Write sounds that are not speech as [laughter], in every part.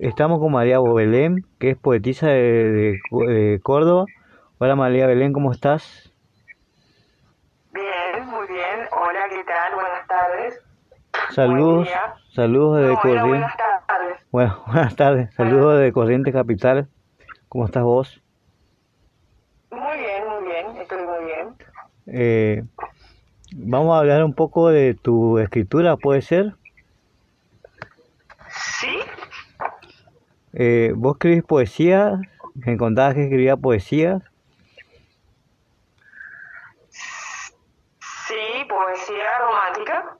Estamos con María Belén, que es poetisa de, de, Córdoba. Hola María Belén, ¿cómo estás? Bien, muy bien. Hola, ¿qué tal? Buenas tardes. Saludos, saludos de Corrientes. Buenas tardes. Bueno, [laughs] buenas tardes. Saludos de Corrientes Capital. ¿Cómo estás vos? Muy bien, muy bien. Estoy muy bien. Eh, vamos a hablar un poco de tu escritura, ¿puede ser? Sí, eh, ¿Vos escribís poesía? ¿Me contabas que escribía poesía? Sí, poesía romántica.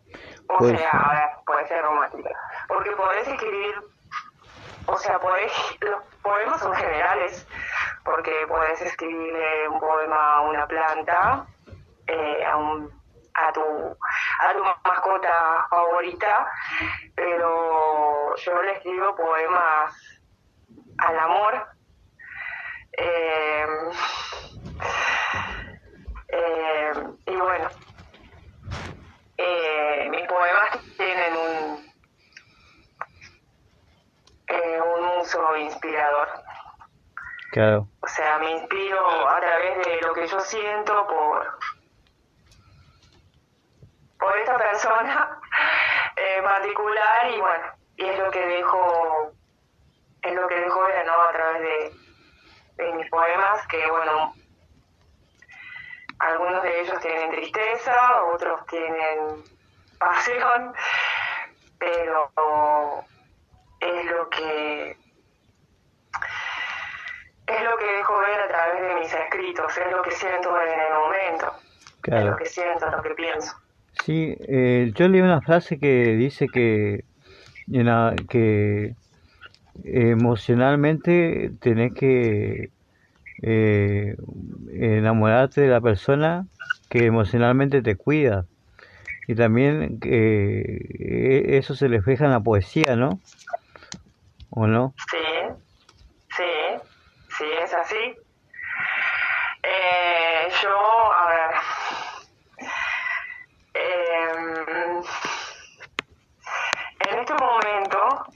O Pues, sea, a ver, poesía romántica. Porque podés escribir, o sea, podés, los poemas son generales, porque podés escribirle un poema a una planta, eh, a, un, a, tu, a tu mascota favorita, pero yo le escribo poemas al amor. Eh, eh, y bueno, eh, mis poemas tienen un, un uso inspirador. Claro. O sea, me inspiro a través de lo que yo siento por, por esta persona [laughs] en particular y bueno, y es lo que dejo es lo que dejo ver ¿no? a través de, de mis poemas, que bueno, algunos de ellos tienen tristeza, otros tienen [laughs] pasión, pero es lo que es lo que dejo ver a través de mis escritos, es lo que siento en el momento, es Claro. lo que siento, lo que pienso. Sí, eh, yo leí una frase que dice que, en la- que emocionalmente tenés que eh, enamorarte de la persona que emocionalmente te cuida. Y también que eso se refleja en la poesía, ¿no? ¿O no? Sí, sí, sí, es así. Eh, yo, a ver, em, en este momento,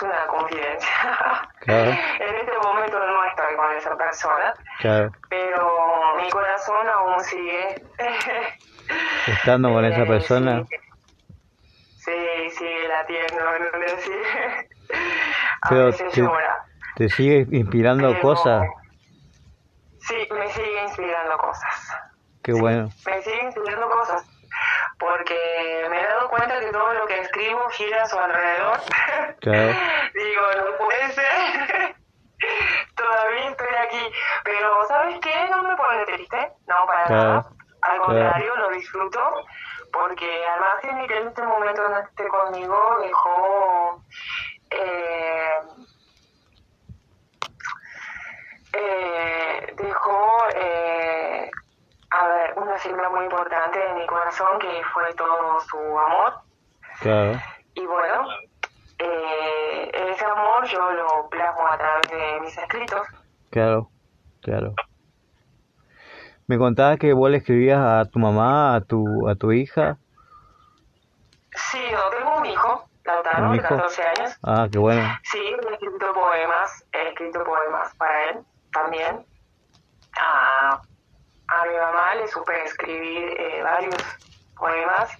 bueno, es una confidencia, [laughs] Claro. en este momento no estoy con esa persona, Claro, pero mi corazón aún sigue. [laughs] estando con esa persona. Sí, sí, sigue latiendo, ¿no? A Pero te- llora. Te sigue inspirando Pero- cosas. Sí, me sigue inspirando cosas. Qué bueno. Me sigue inspirando cosas. Porque me he dado cuenta que todo lo que escribo gira a su alrededor. [laughs] Claro. Digo, no puede ser. [laughs] Todavía estoy aquí. Pero, ¿sabes qué? No me pone triste. No, para Claro, nada. Al claro. contrario, lo disfruto. Porque al margen de que en este momento no esté conmigo, dejó... Eh, eh, dejó, eh, a ver, una figura muy importante en mi corazón que fue todo su amor. Claro. Y bueno, eh, ese amor yo lo plasmo a través de mis escritos. Claro, claro. Me contabas que vos le escribías a tu mamá, a tu, a tu hija. Sí, no tengo un hijo, Lautaro, ¿Un de hijo? 14 años. Ah, qué bueno. Sí, he escrito poemas, he escrito poemas para él también. A, a mi mamá le supe escribir eh, varios poemas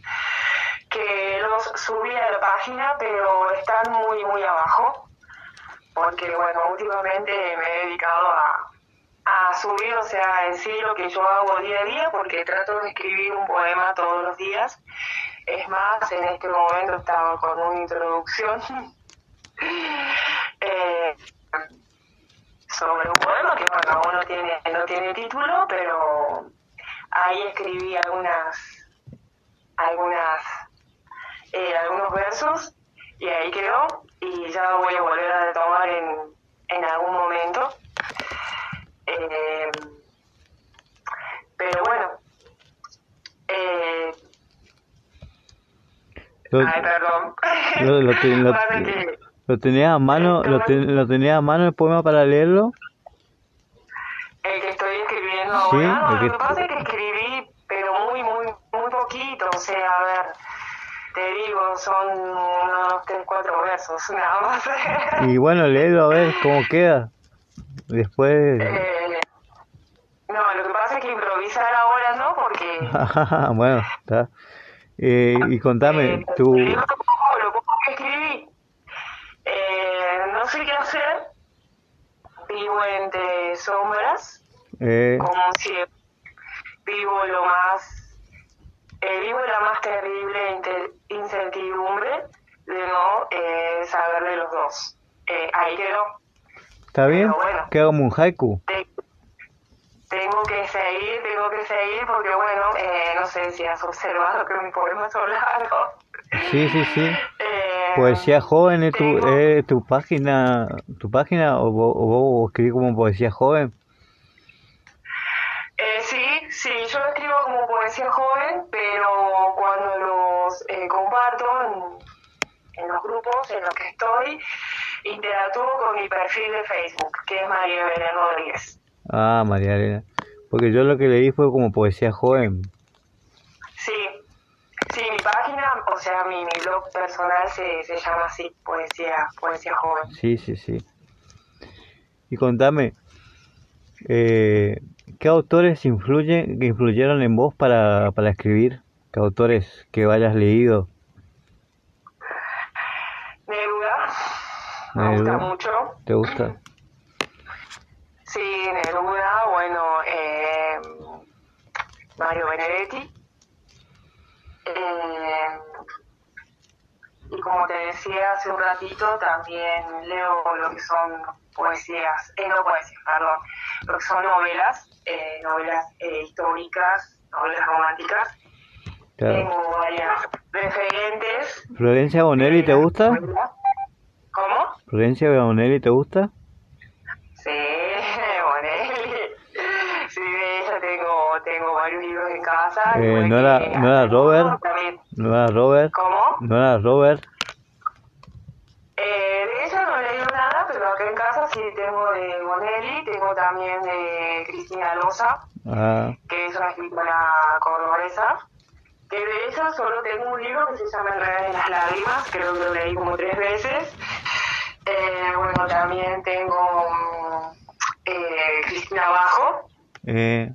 que los subí a la página, pero están muy, muy abajo, porque bueno, últimamente me he dedicado a, a subir, o sea, en sí lo que yo hago día a día, porque trato de escribir un poema todos los días. Es más, en este momento estaba con una introducción [laughs] sobre un poema que bueno, aún no tiene, no tiene título, pero ahí escribí algunas, algunas, eh, algunos versos y ahí quedó y ya voy a volver a retomar en, en algún momento. Eh, pero bueno, eh, Lo, ay, perdón. lo, lo, [laughs] lo tenías a mano, lo, te- lo tenías a mano el poema para leerlo. El que estoy escribiendo Sí, ahora, el que lo que pasa es que escribí, pero muy, muy, muy poquito, o sea, a ver, te digo, son unos 3, 4 versos, [laughs] nada más. y bueno, léelo a ver cómo queda. Después... Eh, no, lo que pasa es que improvisar ahora no, porque... [laughs] bueno, está. Eh, y contame, eh, tú poco que escribí, eh, no sé qué hacer, vivo sombras, Eh, como si vivo lo más, eh, vivo la más terrible incertidumbre de no eh, saber de los dos. Eh, ahí quedó. ¿Está bien? bueno. Queda como un haiku. Te- tengo que seguir, tengo que seguir porque bueno, eh, no sé si has observado que mis poemas son largos. Sí, sí, sí. Eh, Poesía joven es tu, es tu página, tu página o vos, escribís como poesía joven. Eh, sí, sí, yo lo escribo como poesía joven, pero cuando los eh, comparto en, en los grupos en los que estoy, interactúo con mi perfil de Facebook, que es María Belén Rodríguez. Ah, María Elena. Porque yo lo que leí fue como poesía joven. Sí, sí, mi página, o sea, mi, mi blog personal se, se llama así, Poesía, Poesía Joven. Sí, sí, sí. Y contame, eh, ¿qué autores influyen, que influyeron en vos para, para escribir? ¿Qué autores que hayas leído? Neruda, me gusta mucho. ¿Te gusta? Sí, Neruda, bueno, eh, Mario Benedetti. Eh, y como te decía hace un ratito, también leo lo que son poesías, eh, no poesías, perdón, lo que son novelas, eh, novelas eh, históricas, novelas románticas. Claro. Tengo varias referentes. ¿Florencia Bonelli te gusta? ¿Cómo? ¿Florencia Bonelli te gusta? Sí, Bonelli. Sí, de ella tengo, tengo varios casa. Eh, igual ¿no era- no era Robert? ¿No era Robert? ¿Cómo? ¿No era Robert? Eh, de ella no leído nada, pero acá en casa sí tengo de Bonelli, tengo también de Cristina Loza, Ah, que es una escritora cordobesa. Que de ella solo tengo un libro que se llama El Real de las Lágrimas, creo que lo leí como tres veces. Eh, bueno, también tengo eh, Cristina Bajo, eh,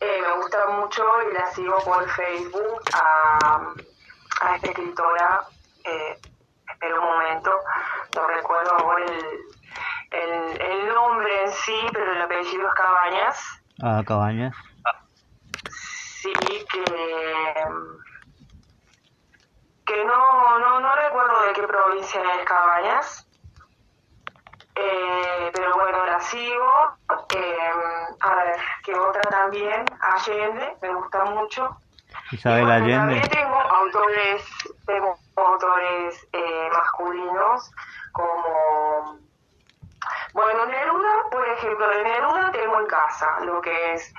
Eh, me gusta mucho y la sigo por Facebook a, a esta escritora. Eh, espera un momento, no recuerdo ahora el, el, el nombre en sí, pero el apellido es Cabañas. ah, Cabañas. Sí, que, que no, no, no recuerdo de qué provincia es Cabañas. Eh, pero bueno, la sigo. Eh, a ver, que otra también, Allende, me gusta mucho. Isabel Allende. También tengo autores, tengo autores eh, masculinos como, bueno, Neruda, por ejemplo, de Neruda tengo en casa lo que es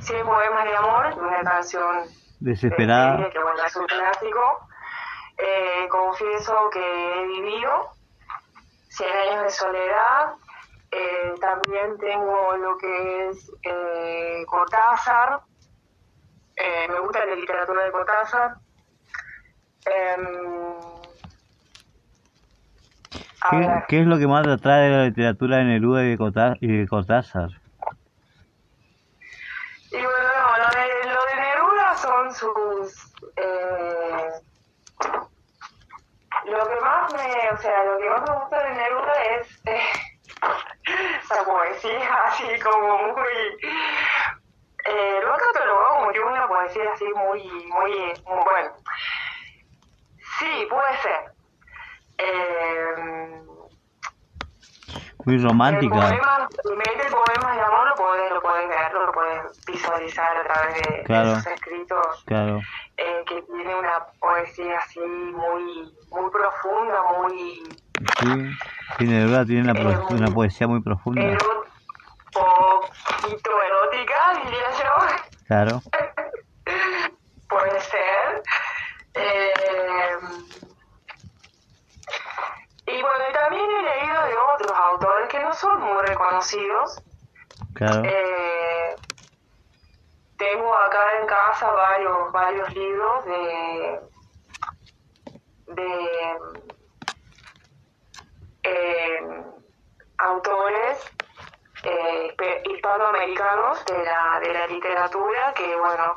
Cien poemas de amor, una canción Desesperada. de- que bueno, es un clásico. Eh, confieso que he vivido Cien años de soledad. Eh, también tengo lo que es eh, Cortázar. Eh, me gusta la literatura de Cortázar. Em, ¿Qué, qué es lo que más te atrae de la literatura de Neruda y de, Cortázar? Y bueno, no, lo de, lo de Neruda son sus... eh, lo que más me, o sea, lo que más me gusta de Neruda es eh, esa poesía así como muy... Eh, lo he catalogado como que una poesía así muy, muy, muy bueno. Sí, puede ser. Eh, Muy el romántica. poema, el poema de amor lo podés, lo podés ver, lo podés visualizar a través de, Claro. sus escritos, Claro. eh, que tiene una poesía así muy, muy profunda, muy Sí, sí, Neruda tiene una, pro- una poesía muy profunda. eró- poquito erótica, diría yo. Claro. [laughs] Puede ser. Eh, y bueno, y también he leído de otros autores que no son muy reconocidos. Claro. Eh, tengo acá en casa varios, varios libros de, de eh, autores eh, hispanoamericanos de la, de la literatura que, bueno,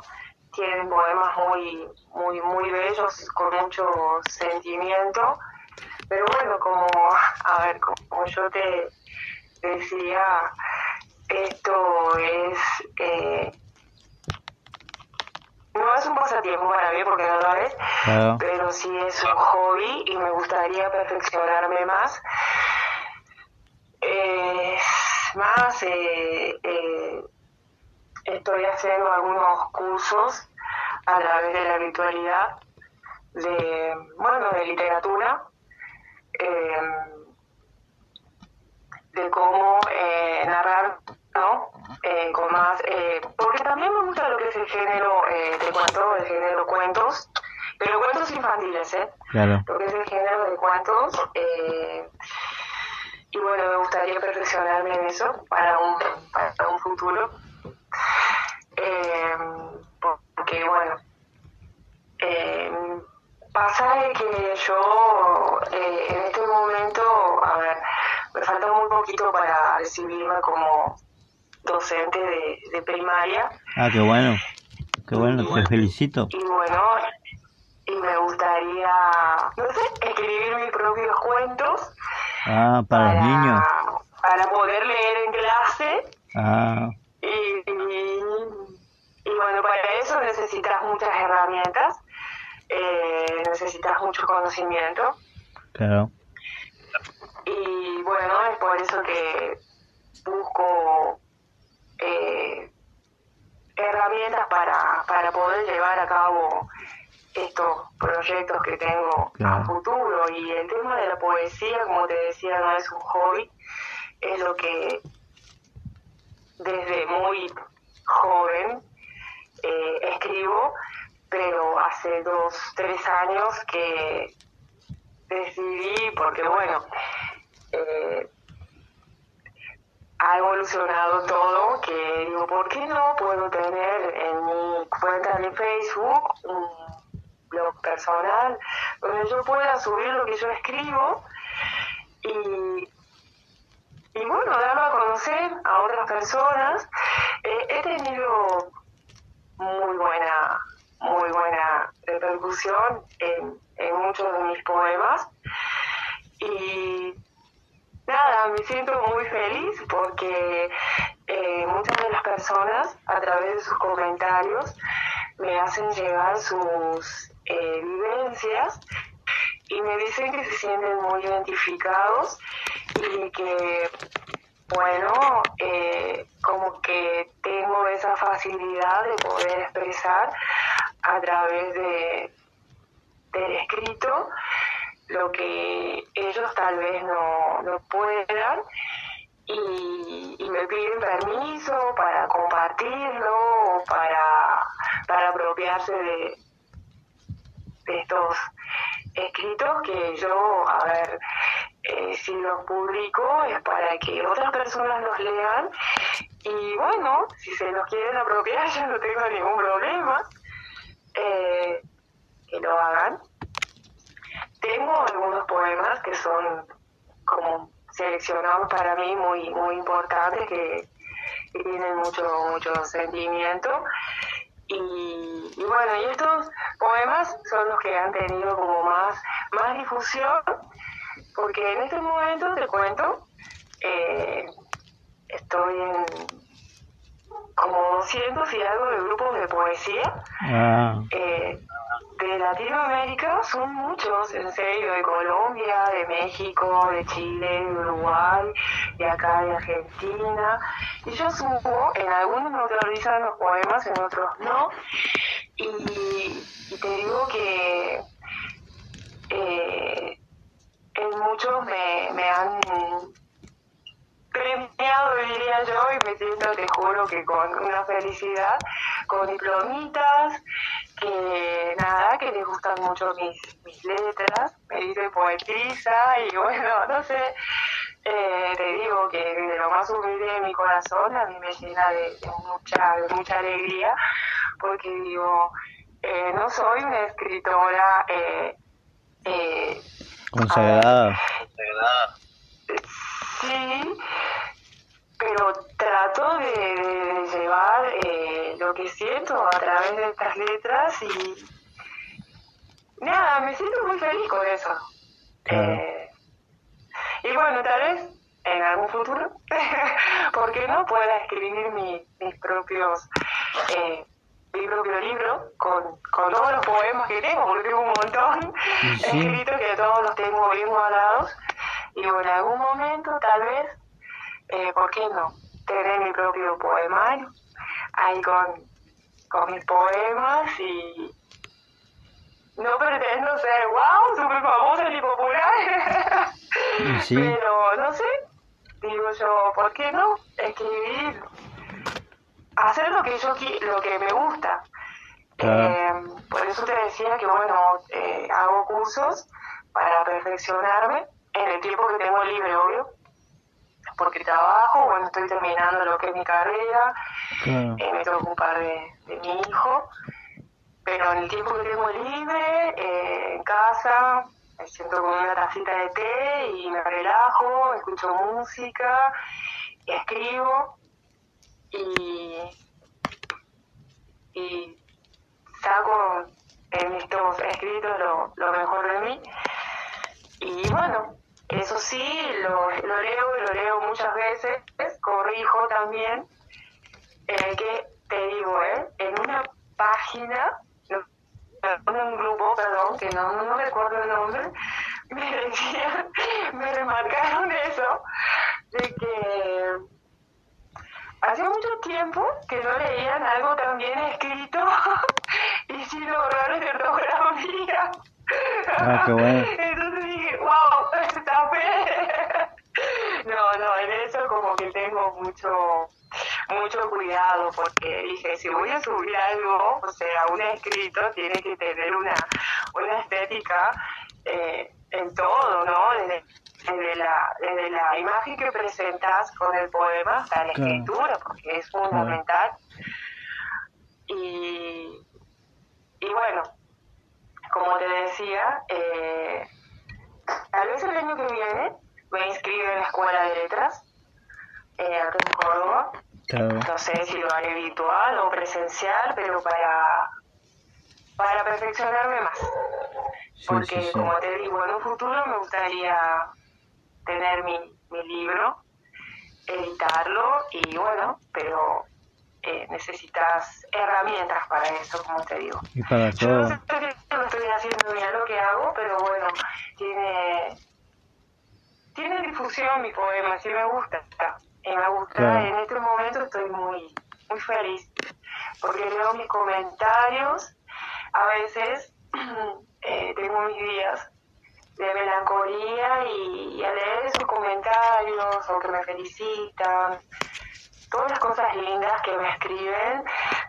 tienen poemas muy, muy, muy bellos, con mucho sentimiento. Pero bueno, como, a ver, como yo te decía, esto es, eh, es un pasatiempo para mí porque no lo es, pero sí es un hobby y me gustaría perfeccionarme más. Eh, más, eh, eh, estoy haciendo algunos cursos a través de la virtualidad de, bueno, de literatura, de cómo narrar, ¿no? Con más, porque también me gusta lo que es el género de cuento, el género cuentos, pero cuentos infantiles, ¿eh? Claro. Lo que es el género de cuentos, y bueno, me gustaría perfeccionarme en eso para un, para un futuro. Eh, porque bueno, eh, pasa de que yo eh, en este momento, a ver, me falta muy poquito para recibirme como docente de, de primaria. Ah, qué bueno, qué bueno, te felicito. Y bueno, y me gustaría, no sé, escribir mis propios cuentos Ah, para, los niños. Para poder leer en clase. Ah. Y, y, bueno, para eso necesitas muchas herramientas, eh, necesitas mucho conocimiento. Claro. Y bueno, es por eso que busco eh, herramientas para, para poder llevar a cabo estos proyectos que tengo a futuro. Y el tema de la poesía, como te decía, no es un hobby, es lo que desde muy joven eh, escribo, pero hace dos, tres años que decidí, porque bueno, eh, ha evolucionado todo, que digo, ¿por qué no puedo tener en mi cuenta de Facebook un blog personal, donde yo pueda subir lo que yo escribo y, bueno, darlo a conocer a otras personas. Eh, he tenido muy buena, muy buena repercusión en muchos de mis poemas y nada, me siento muy feliz porque eh, muchas de las personas a través de sus comentarios me hacen llegar sus eh, vivencias y me dicen que se sienten muy identificados y que, bueno, eh, como que tengo esa facilidad de poder expresar a través de, del escrito lo que ellos tal vez no, no puedan y, me piden permiso para compartirlo o para, para apropiarse de, estos escritos que yo, a ver, eh, si los publico es para que otras personas los lean y bueno, si se los quieren apropiar [laughs] yo no tengo ningún problema, eh, que lo hagan. Tengo algunos poemas que son como seleccionados para mí muy muy importantes que, que tienen mucho mucho sentimiento y, bueno, y estos poemas son los que han tenido como más, más difusión, porque en este momento, te cuento, eh, estoy en como 200 y algo de grupos de poesía. Ah. Eh, de Latinoamérica son muchos, en serio, de Colombia, de México, de Chile, de Uruguay, de acá de Argentina. Y yo supo, en algunos me autorizan los poemas, en otros no. Y, te digo que eh, en muchos me, me han premiado, diría yo, y me siento, te juro, que con una felicidad, con diplomitas, que nada, que les gustan mucho mis, mis letras, me dice poetiza, y bueno, [laughs] no sé, eh, te digo que de lo más humilde de mi corazón a mí me llena de, mucha, de mucha alegría, porque digo, eh, no soy una escritora eh, Eh, Consagrada. Sí, pero trato de, llevar eh, lo que siento a través de estas letras y nada, me siento muy feliz con eso. Eh, y bueno, tal vez en algún futuro, [laughs] porque no pueda escribir mis propios eh, mi propio libro con, con todos los poemas que tengo, porque tengo un montón [laughs] escritos que todos los tengo bien guardados. Y en algún momento, tal vez, eh, ¿por qué no? Tener mi propio poemario ahí con, con mis poemas y no pretendo ser, wow, súper famosa y popular. Pero no sé, digo yo, ¿por qué no? Escribir hacer lo que yo lo que me gusta. Eh, por eso te decía que bueno, eh, hago cursos para perfeccionarme en el tiempo que tengo libre, obvio, porque trabajo, bueno, estoy terminando lo que es mi carrera, eh, me tengo que ocupar de, mi hijo, pero en el tiempo que tengo libre, en casa, me siento con una tacita de té y me relajo, escucho música, escribo y, y saco en estos escritos lo, lo mejor de mí. Y bueno, eso sí, lo, leo y lo leo muchas veces, corrijo también, eh, que te digo, ¿eh? en una página, en un grupo, perdón, que no, recuerdo el nombre, [laughs] me decían, me remarcaron eso, de que hacía mucho tiempo que no leían algo tan bien escrito [laughs] y sin errores de ortografía. Ah, qué bueno. [laughs] Entonces dije, wow, está fe. No, no, en eso como que tengo mucho mucho cuidado porque dije, si voy a subir algo, o sea, un escrito tiene que tener una, una estética eh, en todo, ¿no? Desde desde la, desde la imagen que presentas con el poema hasta la escritura, porque es fundamental. Y, y bueno, como te decía, eh, tal vez el año que viene me inscribo en la escuela de letras, eh, aquí en Córdoba. No sé si lo haré virtual o presencial, pero para, para perfeccionarme más. Porque, como te digo, en un futuro me gustaría tener mi, mi libro, editarlo y bueno, pero eh, necesitas herramientas para eso, como te digo. Y para todo. Yo no, sé, no estoy haciendo bien lo que hago, pero bueno, tiene tiene difusión mi poema, sí me gusta. Y me gusta, en este momento estoy muy, muy feliz, porque leo mis comentarios, a veces [clears throat] eh, tengo mis días de melancolía y, al leer sus comentarios o que me felicitan, todas las cosas lindas que me escriben,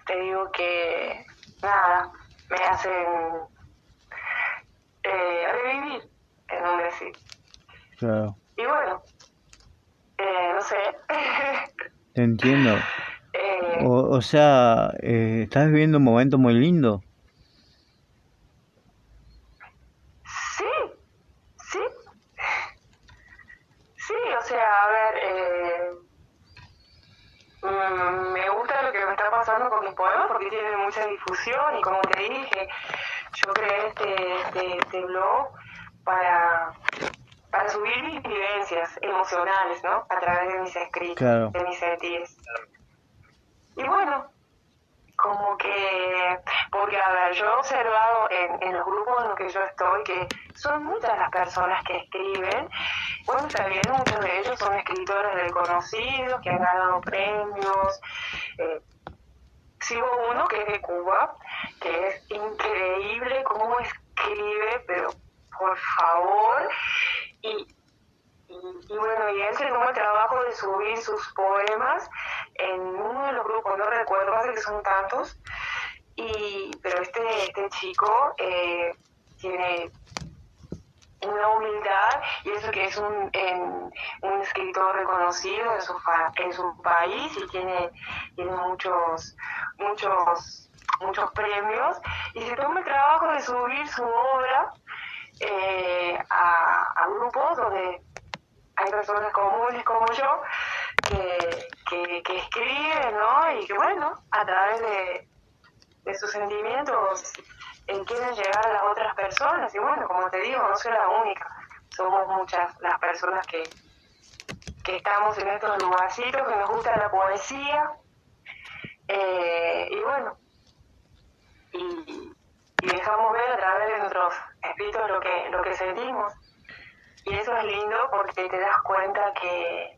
te digo que nada, me hacen eh, revivir en un decir. Claro. Y bueno, eh, no sé. Te entiendo. [laughs] Eh, o, o, sea, eh, estás viviendo un momento muy lindo. Porque tienen mucha difusión y como te dije, yo creé este, este, este blog para, para subir mis vivencias emocionales, ¿no? A través de mis escritos, de mis sentidos. Y bueno, como que, porque a ver, yo he observado en, en, los grupos en los que yo estoy que son muchas las personas que escriben, bueno, también muchos de ellos son escritores reconocidos, que han ganado premios. Eh, sigo uno que es de Cuba, que es increíble cómo escribe, pero por favor, y y, bueno, y él tomó el trabajo de subir sus poemas en uno de los grupos, no recuerdo, hace que son tantos, y, pero este, este chico eh, tiene una humildad y eso que es un, un escritor reconocido en su, en su país y tiene, tiene muchos, muchos, muchos premios y se toma el trabajo de subir su obra eh, a, a grupos donde hay personas comunes como yo que, que, que escriben, ¿no? Y que bueno, a través de, de sus sentimientos eh, quieren llegar a las otras personas. Y bueno, como te digo, no soy la única, somos muchas las personas que, que estamos en estos lugarcitos, que nos gusta la poesía. Eh, y bueno, y dejamos ver a través de nuestros espíritus lo que, lo que sentimos. Y eso es lindo porque te das cuenta que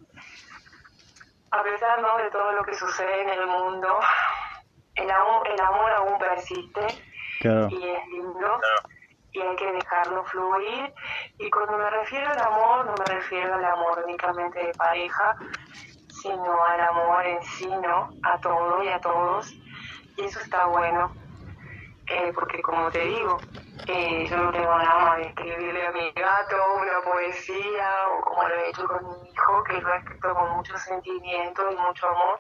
a pesar ¿no? de todo lo que sucede en el mundo, el amor, el amor aún persiste y es lindo y hay que dejarlo fluir. Y cuando me refiero al amor, no me refiero al amor únicamente de pareja, sino al amor en sí, ¿no? A todo y a todos. Y eso está bueno, eh, porque como te digo, eh, yo no tengo nada de escribirle a mi gato una poesía o como lo he hecho con mi hijo, que lo he escrito con mucho sentimiento y mucho amor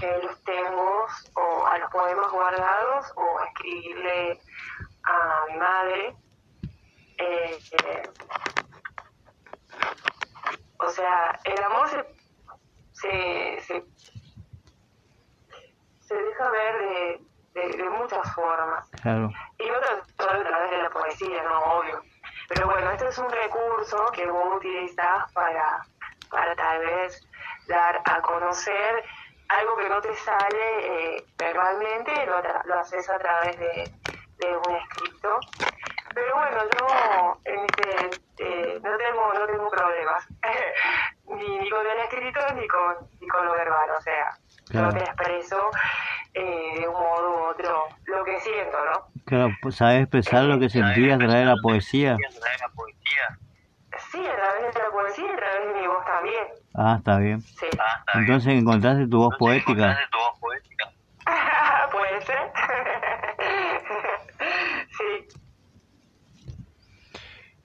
que los tengo o a los poemas guardados o escribirle a mi madre. Eh, eh, o sea, el amor se, se, se, se deja ver de, de, de muchas formas. Claro. Y no solo a través de la poesía, no, obvio. Pero bueno, este es un recurso que vos utilizás para, para tal vez dar a conocer algo que no te sale eh, verbalmente, lo, lo, haces a través de, de, un escrito. Pero bueno, yo en este, eh, no, tengo, no tengo problemas, [laughs] ni, ni, con el escrito ni con, ni con lo verbal, o sea, claro. yo te expreso eh, de un modo u otro lo que siento, ¿no? Claro, pues, ¿sabes expresar lo que sentías a través de la poesía? Sí, a través de la poesía y a través de mi voz también. Ah, está bien. Sí. Ah, está Entonces bien. encontraste tu voz Entonces, poética. Encontraste tu voz poética. [laughs] Puede ser. [laughs] sí.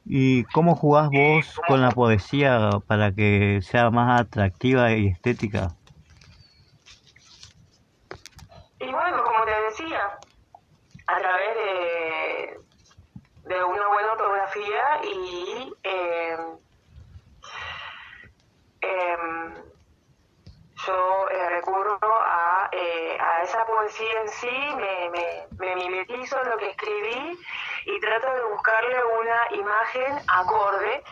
¿Y cómo jugás vos con la poesía para que sea más atractiva y estética? Y bueno, como te decía, a través de, de una buena ortografía y eh, yo eh, recurro a, a, esa poesía en sí, me, me, me, mimetizo en lo que escribí y trato de buscarle una imagen acorde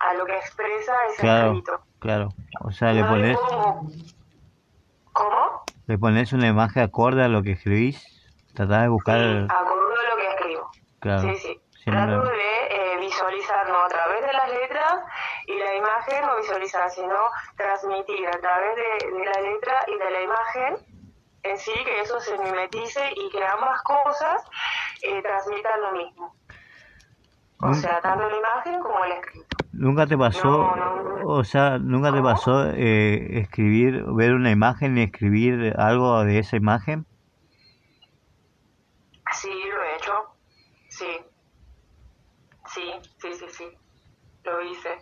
a lo que expresa ese claro, escrito. Claro, o sea, le pones... Como, ¿Cómo? Le pones una imagen acorde a lo que escribís, tratás de buscar... Sí, acorde a lo que escribo. Claro. Sí, sí. Trato de eh, visualizar, no a través de las letras y la imagen, no visualizar, sino transmitir a través de, de, la letra y de la imagen en sí, que eso se mimetice y que ambas cosas eh, transmitan lo mismo. O sea, tanto la imagen como el escrito. ¿Nunca te pasó, no, no, o sea, nunca te pasó eh, escribir, ver una imagen y escribir algo de esa imagen? Sí, lo he hecho, sí. Sí, sí, sí, sí, lo hice.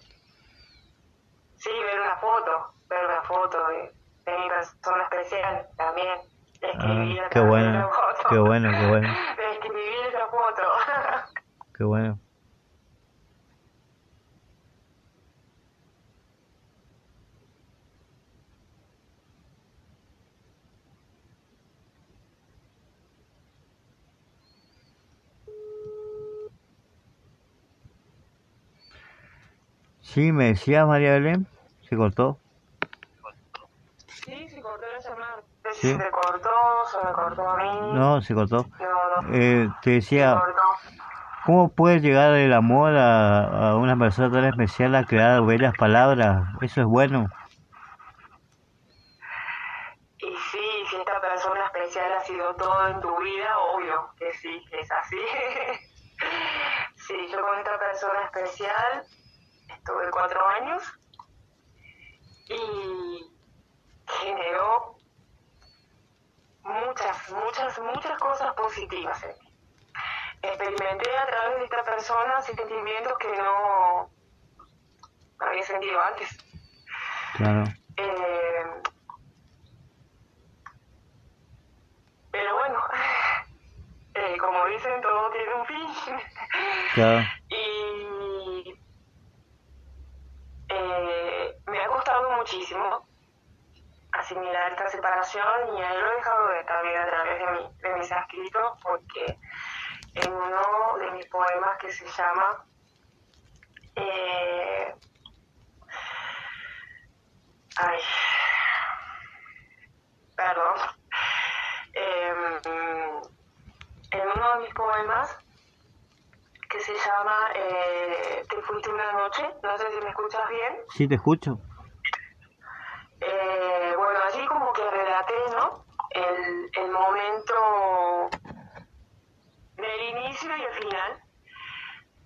Sí, ver una foto, ver una foto de, de mi persona especial también. Escribir ah, qué bueno, qué bueno, qué bueno. De escribir esa foto. [laughs] qué bueno. Sí, me decía María Belén, se cortó. Sí, se cortó la llamada. ¿Sí? ¿Se cortó? ¿Se me cortó a mí? No, se cortó. No, no. Eh, te decía, ¿cómo puede llegar el amor a, a, una persona tan especial a crear bellas palabras? Eso es bueno. Y sí, si esta persona especial ha sido todo en tu vida, obvio que sí, que es así. [laughs] sí, yo con esta persona especial tuve cuatro años y generó muchas, muchas, muchas cosas positivas en mí. Experimenté a través de esta persona sentimientos que no había sentido antes. Claro. Eh, pero bueno, [laughs] eh, como dicen, todo tiene un fin. Claro. y muchísimo asimilar esta separación y ahí lo he dejado de también a través de, mi, de mis escritos porque en uno de mis poemas que se llama eh, ay perdón em, en uno de mis poemas que se llama eh, Te fuiste una noche, no sé si me escuchas bien. Sí, te escucho. Eh, bueno, así como que relaté, ¿no? El, el momento del inicio y el final.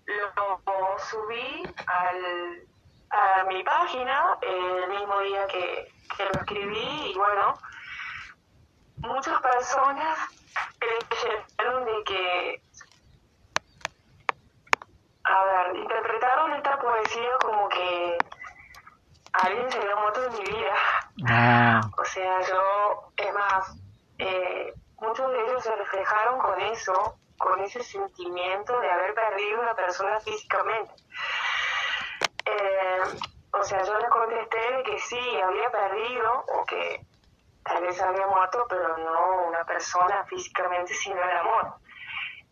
Lo subí al, a mi página el mismo día que, que lo escribí y bueno, muchas personas creyeron de que a ver, interpretaron esta poesía como que alguien se había muerto en mi vida. Ah, O sea, yo, es más, eh, muchos de ellos se reflejaron con eso, con ese sentimiento de haber perdido una persona físicamente. Eh, o sea, yo les contesté de que sí, había perdido, o que tal vez había muerto, pero no una persona físicamente, sino el amor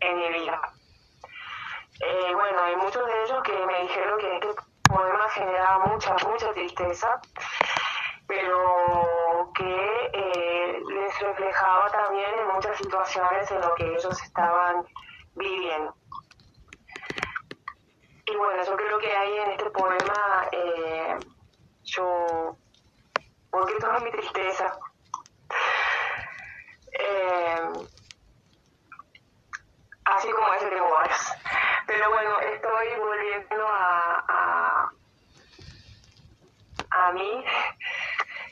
en mi vida. Eh, bueno, hay muchos de ellos que me dijeron que este poema generaba mucha, mucha tristeza, pero que eh, les reflejaba también en muchas situaciones en lo que ellos estaban viviendo. Y bueno, yo creo que ahí en este poema eh, yo porque toda mi tristeza. Eh, así como ese varios. Pero bueno, estoy volviendo a, a mí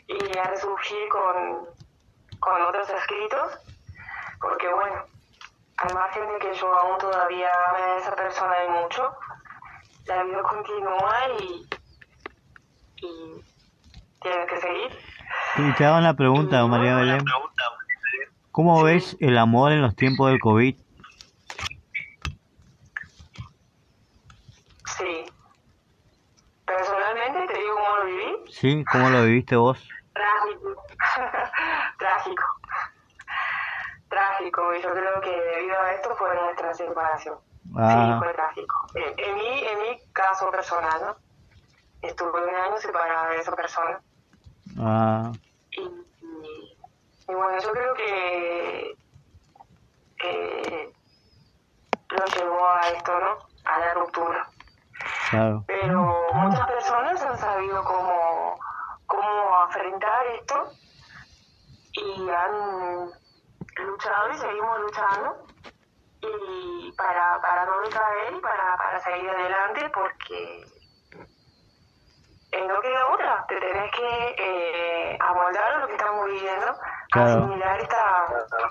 y a resurgir con, con otros escritos, porque bueno, al margen de que yo aún todavía persona y mucho, la vida continúa y, y tiene que seguir. y te hago una pregunta, María Belén. ¿Cómo ves el amor en los tiempos del COVID? Sí. Personalmente te digo cómo lo viví. ¿Sí? ¿Cómo lo viviste vos? Trágico. [laughs] Trágico. Trágico. Y yo creo que debido a esto fue nuestra separación. Sí, Ah, fue trágico. En, en mi, en mi caso personal, ¿no? Estuve un año separada de esa persona. ah, Y, y, y bueno, yo creo que eh, lo llevó a esto, ¿no? A la ruptura. claro. pero muchas personas han sabido cómo, cómo afrontar esto. Y han luchado y seguimos luchando. Y para, para no decaer y para, para seguir adelante porque eh, no queda otra, te tenés que eh, amoldar a lo que estamos viviendo, Claro. asimilar esta,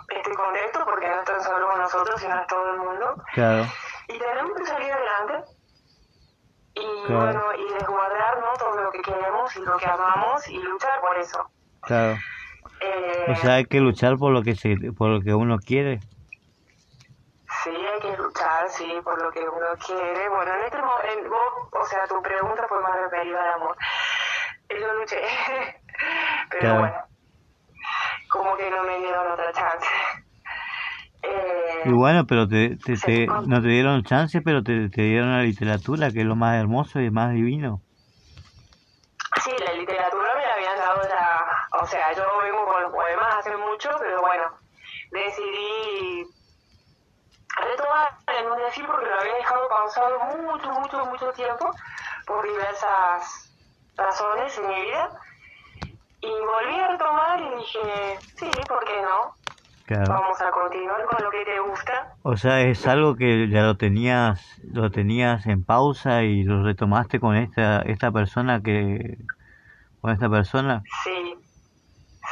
este contexto porque no están solo nosotros sino es todo el mundo. Claro, y tenemos que salir adelante. Y Claro. bueno y resguardar ¿no? todo lo que queremos y lo que amamos y luchar por eso claro. Eh, O sea, hay que luchar por lo que se, por lo que uno quiere. sí hay que luchar sí por lo que uno quiere bueno en este momento vos o sea tu pregunta fue más referida al amor [laughs] yo luché [laughs] pero Claro. bueno como que no me dieron otra chance [laughs] Eh, Y bueno, pero te, te- no te dieron chance, pero te, te dieron la literatura, que es lo más hermoso y más divino. Sí, la literatura me la habían dado ya, o sea, yo vengo con los poemas hace mucho, pero bueno, decidí retomar en un decir porque lo había dejado pausado mucho, mucho, mucho tiempo por diversas razones en mi vida. Y volví a retomar y dije, sí, ¿por qué no? Claro. Vamos a continuar con lo que te gusta. O sea, es algo que ya lo tenías, lo tenías en pausa y lo retomaste con esta, esta persona que, con esta persona. Sí,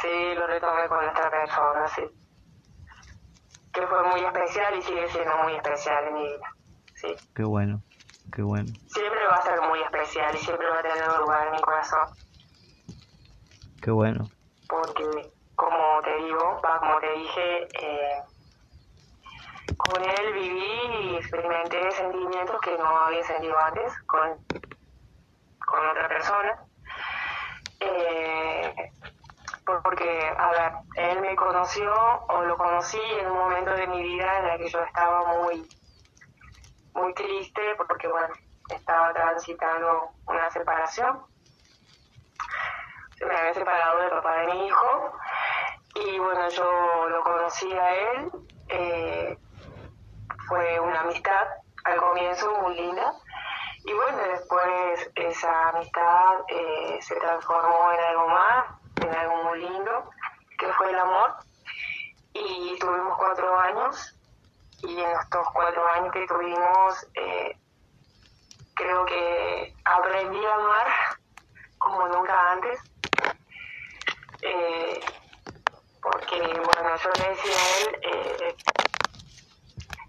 sí, lo retomé con esta persona, sí. Que fue muy especial y sigue siendo muy especial en mi vida. Sí. Qué bueno, qué bueno. Siempre va a ser muy especial y siempre va a tener un lugar en mi corazón. Qué bueno. Porque, como te digo, como te dije, eh, con él viví y experimenté sentimientos que no había sentido antes con, con otra persona. Eh, porque, a ver, él me conoció o lo conocí en un momento de mi vida en el que yo estaba muy, muy triste porque, bueno, estaba transitando una separación. Se me había separado del papá de mi hijo y, bueno, yo lo conocí a él. Eh, fue una amistad al comienzo muy linda y bueno, después esa amistad eh, se transformó en algo más, en algo muy lindo, que fue el amor. Y tuvimos cuatro años y en estos cuatro años que tuvimos, eh, creo que aprendí a amar como nunca antes. Eh, porque, bueno, yo le decía a él,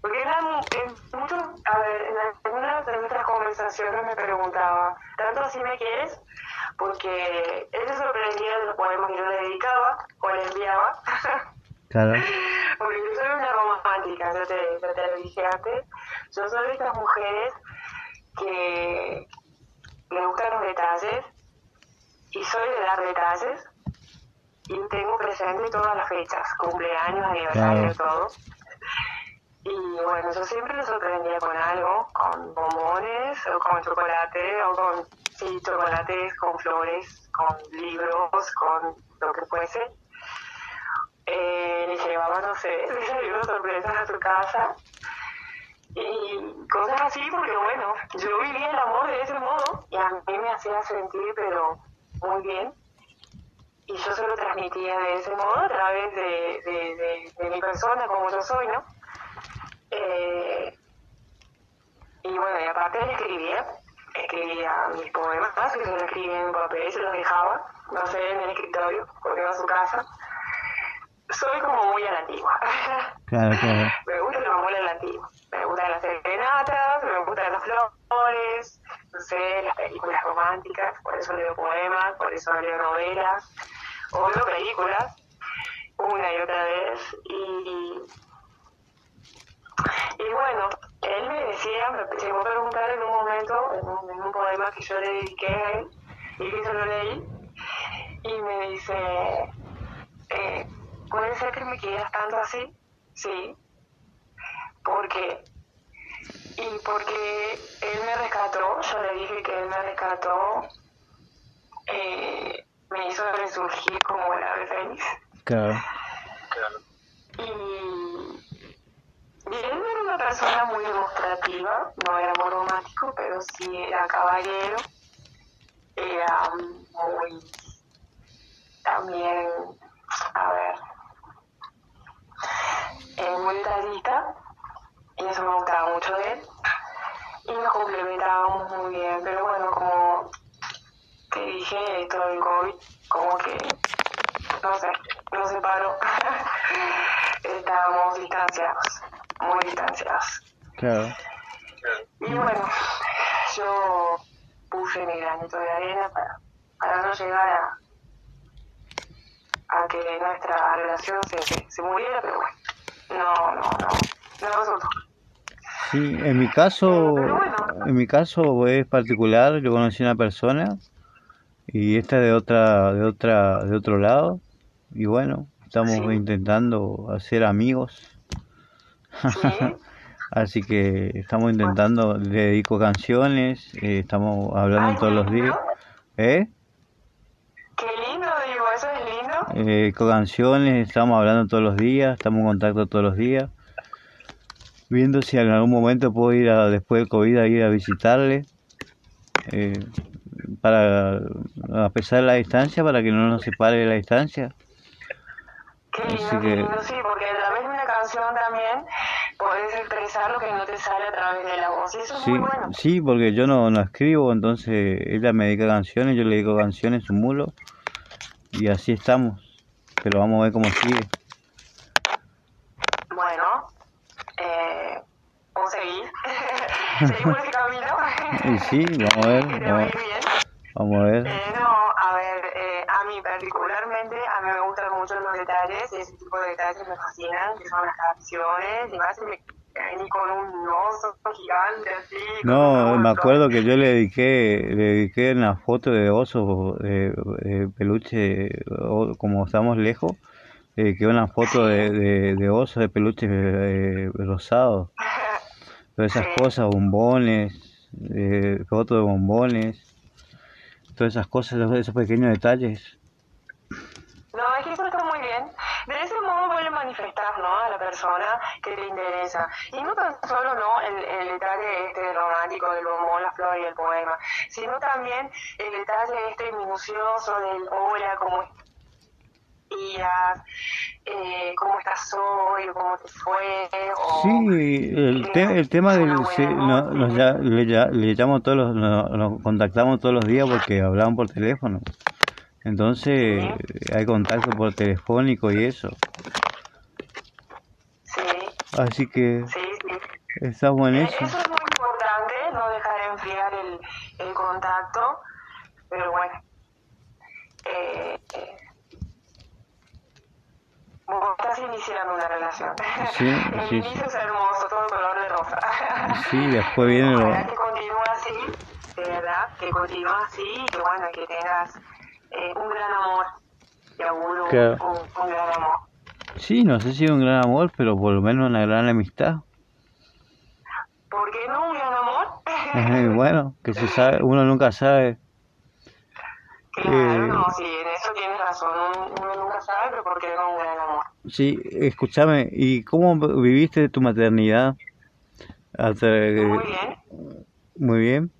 porque en, muchos, a ver, en algunas de nuestras conversaciones me preguntaba, ¿tanto así me quieres? Porque él se sorprendía de los poemas que yo le dedicaba o le enviaba. [laughs] Claro. Porque yo soy una romántica, yo te, yo te lo dije antes. Yo soy de estas mujeres que me gustan los detalles y soy de dar detalles y tengo presente todas las fechas, cumpleaños, aniversario, todo. Y bueno, yo siempre lo sorprendía con algo, con bombones, o con chocolate, o con, sí, chocolates, con flores, con libros, con lo que fuese. Eh, le llevaba, no sé, [laughs] sorpresas a su casa. Y cosas así, porque bueno, yo vivía el amor de ese modo y a mí me hacía sentir, pero muy bien. Y yo se lo transmitía de ese modo a través de, de mi persona, como yo soy, ¿no? Eh, y bueno, y aparte le escribía, escribía mis poemas, que se los escribía en papel, se los dejaba, no sé, en el escritorio, porque iba a su casa. Soy como muy a la antigua. [laughs] Claro, claro. me gusta el amor a la antigua. Me gustan las serenatas, me gustan las flores, no sé, las películas románticas, por eso leo poemas, por eso leo novelas, o leo películas, una y otra vez, y y bueno, él me decía, me llegó a preguntar en un momento, en un, poema que yo le dediqué a él, y que yo lo leí, y me dice, eh, ¿puede ser que me quieras tanto así? Sí. porque Y porque él me rescató, yo le dije que él me rescató, eh, me hizo resurgir como el ave fénix. Claro. Y él era una persona muy demostrativa, no era muy romántico, pero sí era caballero, era muy también, a ver, eh, muy detallista, y eso me gustaba mucho de él, y nos complementábamos muy bien, pero bueno, como te dije, esto del COVID, como que, no sé, nos separó, [laughs] estábamos distanciados muy distanciados. Claro. Y bueno, yo puse mi granito de arena para, para no llegar a, a que nuestra relación se, se muriera, pero bueno, no, no, no, no resultó. Sí, en mi caso, en mi caso es particular, yo conocí a una persona y esta de otra, de otra, de otro lado y bueno, estamos intentando hacer amigos [laughs] Así que estamos intentando, le dedico canciones, eh, estamos hablando todos los días. ¿Eh? Qué lindo, digo, eso es lindo. Eh, con canciones, estamos hablando todos los días, estamos en contacto todos los días. Viendo si en algún momento puedo ir a, después del COVID a ir a visitarle. Eh, para a pesar de la distancia, para que no nos separe de la distancia. Qué lindo, sí, porque a través de una canción también puedes expresar lo que no te sale a través de la voz. Y eso es sí, muy bueno. Sí, porque yo no, no escribo, entonces ella me dedica canciones, yo le dedico canciones, un mulo, y así estamos. Pero vamos a ver cómo sigue. Bueno, eh, vamos a seguir. [laughs] Seguimos ese camino. y sí, vamos a ver. Vamos, vamos a ver. Eh, no, a ver, eh, a mí particularmente, a mí me gustan mucho detalles, ese tipo de detalles me fascinan, que son las canciones y más, me, ni con un oso gigante así. No, me acuerdo que yo le dediqué, le dediqué una foto de oso, de, peluche, como estamos lejos, le dediqué una foto de, de, oso, de peluche eh, rosado. Todas esas cosas, bombones, eh, fotos de bombones, todas esas cosas, esos pequeños detalles. No, es que eso está muy bien. De ese modo puedes manifestar ¿no? a la persona que te interesa. Y no tan solo no el, el detalle este romántico del bombón, la flor y el poema, sino también el detalle este minucioso del hola, cómo días, eh, cómo estás hoy, cómo te fue. O, sí, el, el tema del... nos, ya, le, le, llamo todos los, nos, contactamos todos los días porque hablamos por teléfono. Entonces hay contacto por telefónico y eso. Sí. Así que sí, sí. estamos en eso. Eso es muy importante, no dejar enfriar el, el contacto, pero bueno. Eh, eh, vos estás iniciando una relación. Sí, [laughs] el sí, inicio es hermoso, todo color de rosa. Sí, después viene lo... Que continúe así, de verdad, que continúe así y que bueno, que tengas eh, un gran amor, claro. un, un, gran amor. Sí, no sé si un gran amor, pero por lo menos una gran amistad. ¿Por qué no un gran amor? [laughs] bueno, que se sabe, uno nunca sabe. Claro, eh, no, sí, en eso tienes razón, uno, nunca sabe, pero ¿por qué no un gran amor? Sí, escúchame, ¿y cómo viviste tu maternidad? Hasta, muy bien. Muy bien.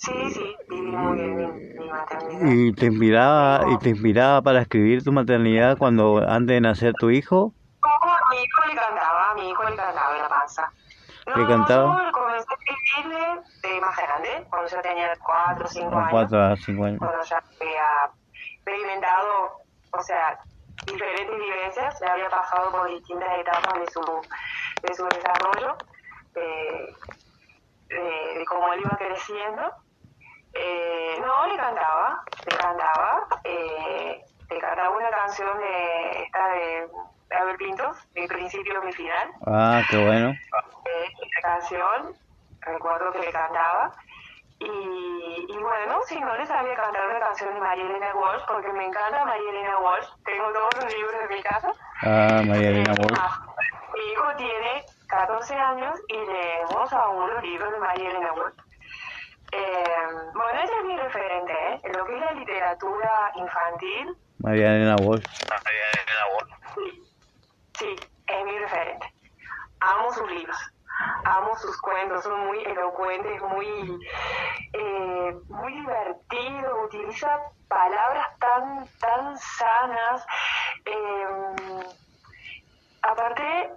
Sí, sí, viví muy bien mi, maternidad. ¿Y te inspiraba, y te inspiraba para escribir tu maternidad cuando antes de nacer tu hijo? Como a mi hijo le cantaba, a mi hijo le cantaba en la panza. No, ¿Le cantaba? Yo comencé a escribirle de más grande, cuando yo tenía 4 o 5 años. 4 a 5 años. Cuando ya había experimentado, o sea, diferentes vivencias, ya había pasado por distintas etapas de su, de su desarrollo, de, de, de cómo él iba creciendo eh, no, le cantaba, le cantaba, eh, le cantaba una canción de esta de Abel Pintos, mi principio, mi final. Ah, qué bueno. Eh, esta canción, recuerdo que le cantaba. Y, y bueno, si no le sabía cantar una canción de María Elena Walsh, porque me encanta María Elena Walsh, tengo todos los libros en mi casa. Ah, María Elena Walsh. Ah, mi hijo tiene 14 años y leemos aún los libros de María Elena Walsh. Eh, bueno, ella es mi referente, ¿eh? En lo que es la literatura infantil. María Elena Walsh. María Elena Walsh. Sí, sí, es mi referente. Amo sus libros, amo sus cuentos, son muy elocuentes, muy, eh, muy divertidos, utiliza palabras tan, tan sanas. Eh, aparte,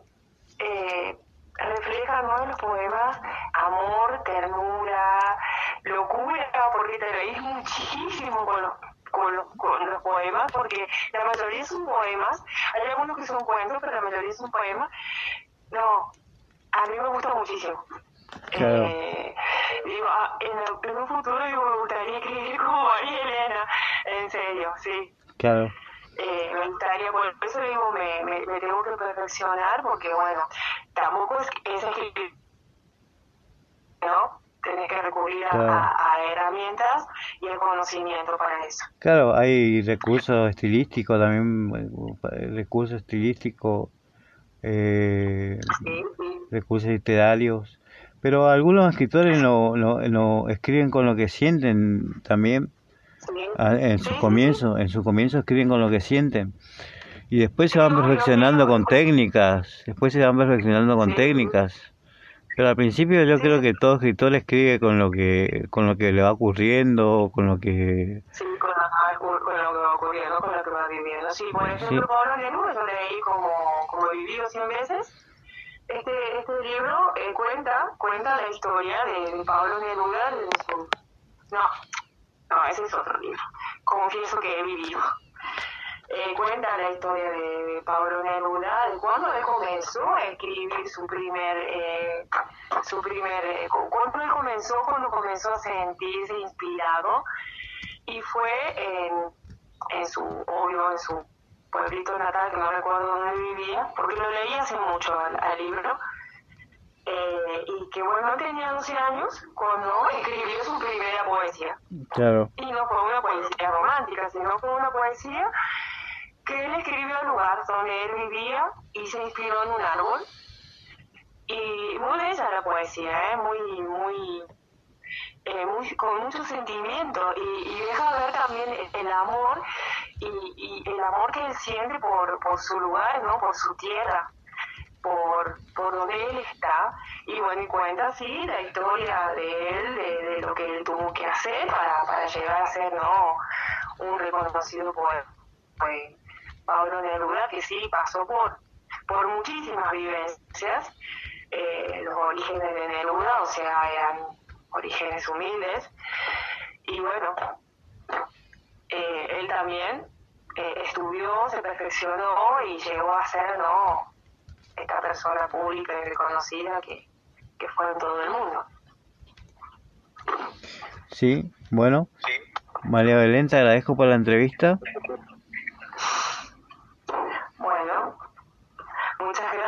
eh, refleja ¿no? en los poemas amor, ternura, locura, porque te reís muchísimo con los, con los, con los poemas, porque la mayoría son poemas, hay algunos que son cuentos, pero la mayoría son poemas. No, a mí me gusta muchísimo. Claro. Eh, digo, ah, en, en, un futuro digo, me gustaría escribir [laughs] como María Elena, en serio, sí. Claro. Eh, me gustaría, por eso digo, me, me, me, tengo que perfeccionar, porque bueno, tampoco es, es escribir, ¿no? Tienes que recurrir a, a, herramientas y al conocimiento para eso. Claro, hay recursos estilísticos también, recursos estilísticos, eh, sí, sí. recursos literarios, pero algunos escritores no, no, no escriben con lo que sienten también. Sí. En su comienzo, en su comienzo escriben con lo que sienten y después se van perfeccionando con técnicas, después se van perfeccionando con técnicas. Pero al principio yo creo que todo escritor escribe con lo que con lo que le va ocurriendo, con lo que Sí, con, la- con lo que va ocurriendo, con lo que va viviendo. Sí, por ejemplo, Pablo Neruda, yo leí como, como vivido 100 veces. Este, este libro eh, cuenta, cuenta la historia de, de Pablo Neruda desde su... No, no, ese es otro libro. Confieso que he vivido. Eh, cuenta la historia de, de Pablo Neruda, de cuando él comenzó a escribir su primer, eh, su primer, eh, cu- cuando él comenzó, cuando comenzó a sentirse inspirado, y fue en, en su, obvio, en su pueblito natal, que no recuerdo dónde vivía, porque lo leí hace mucho al, al libro, eh, y que bueno, tenía 12 años cuando escribió su primera poesía. Claro. Y no fue una poesía romántica, sino fue una poesía que él escribió el lugar donde él vivía y se inspiró en un árbol. Y muy bella la poesía, ¿eh? muy, muy, eh, muy, con mucho sentimiento y, y, deja ver también el amor y, y, el amor que él siente por, por su lugar, ¿no? por su tierra por, por donde él está y bueno, y cuenta así la historia de él, de, lo que él tuvo que hacer para, para llegar a ser no un reconocido poeta. Pues, Pablo Neruda, que sí pasó por, por muchísimas vivencias, eh, los orígenes de Neruda, o sea, eran orígenes humildes, y bueno, eh, él también eh, estudió, se perfeccionó y llegó a ser, ¿no? esta persona pública y reconocida que, que fue en todo el mundo. Sí, bueno. María Belén, te agradezco por la entrevista. Bueno, muchas gracias.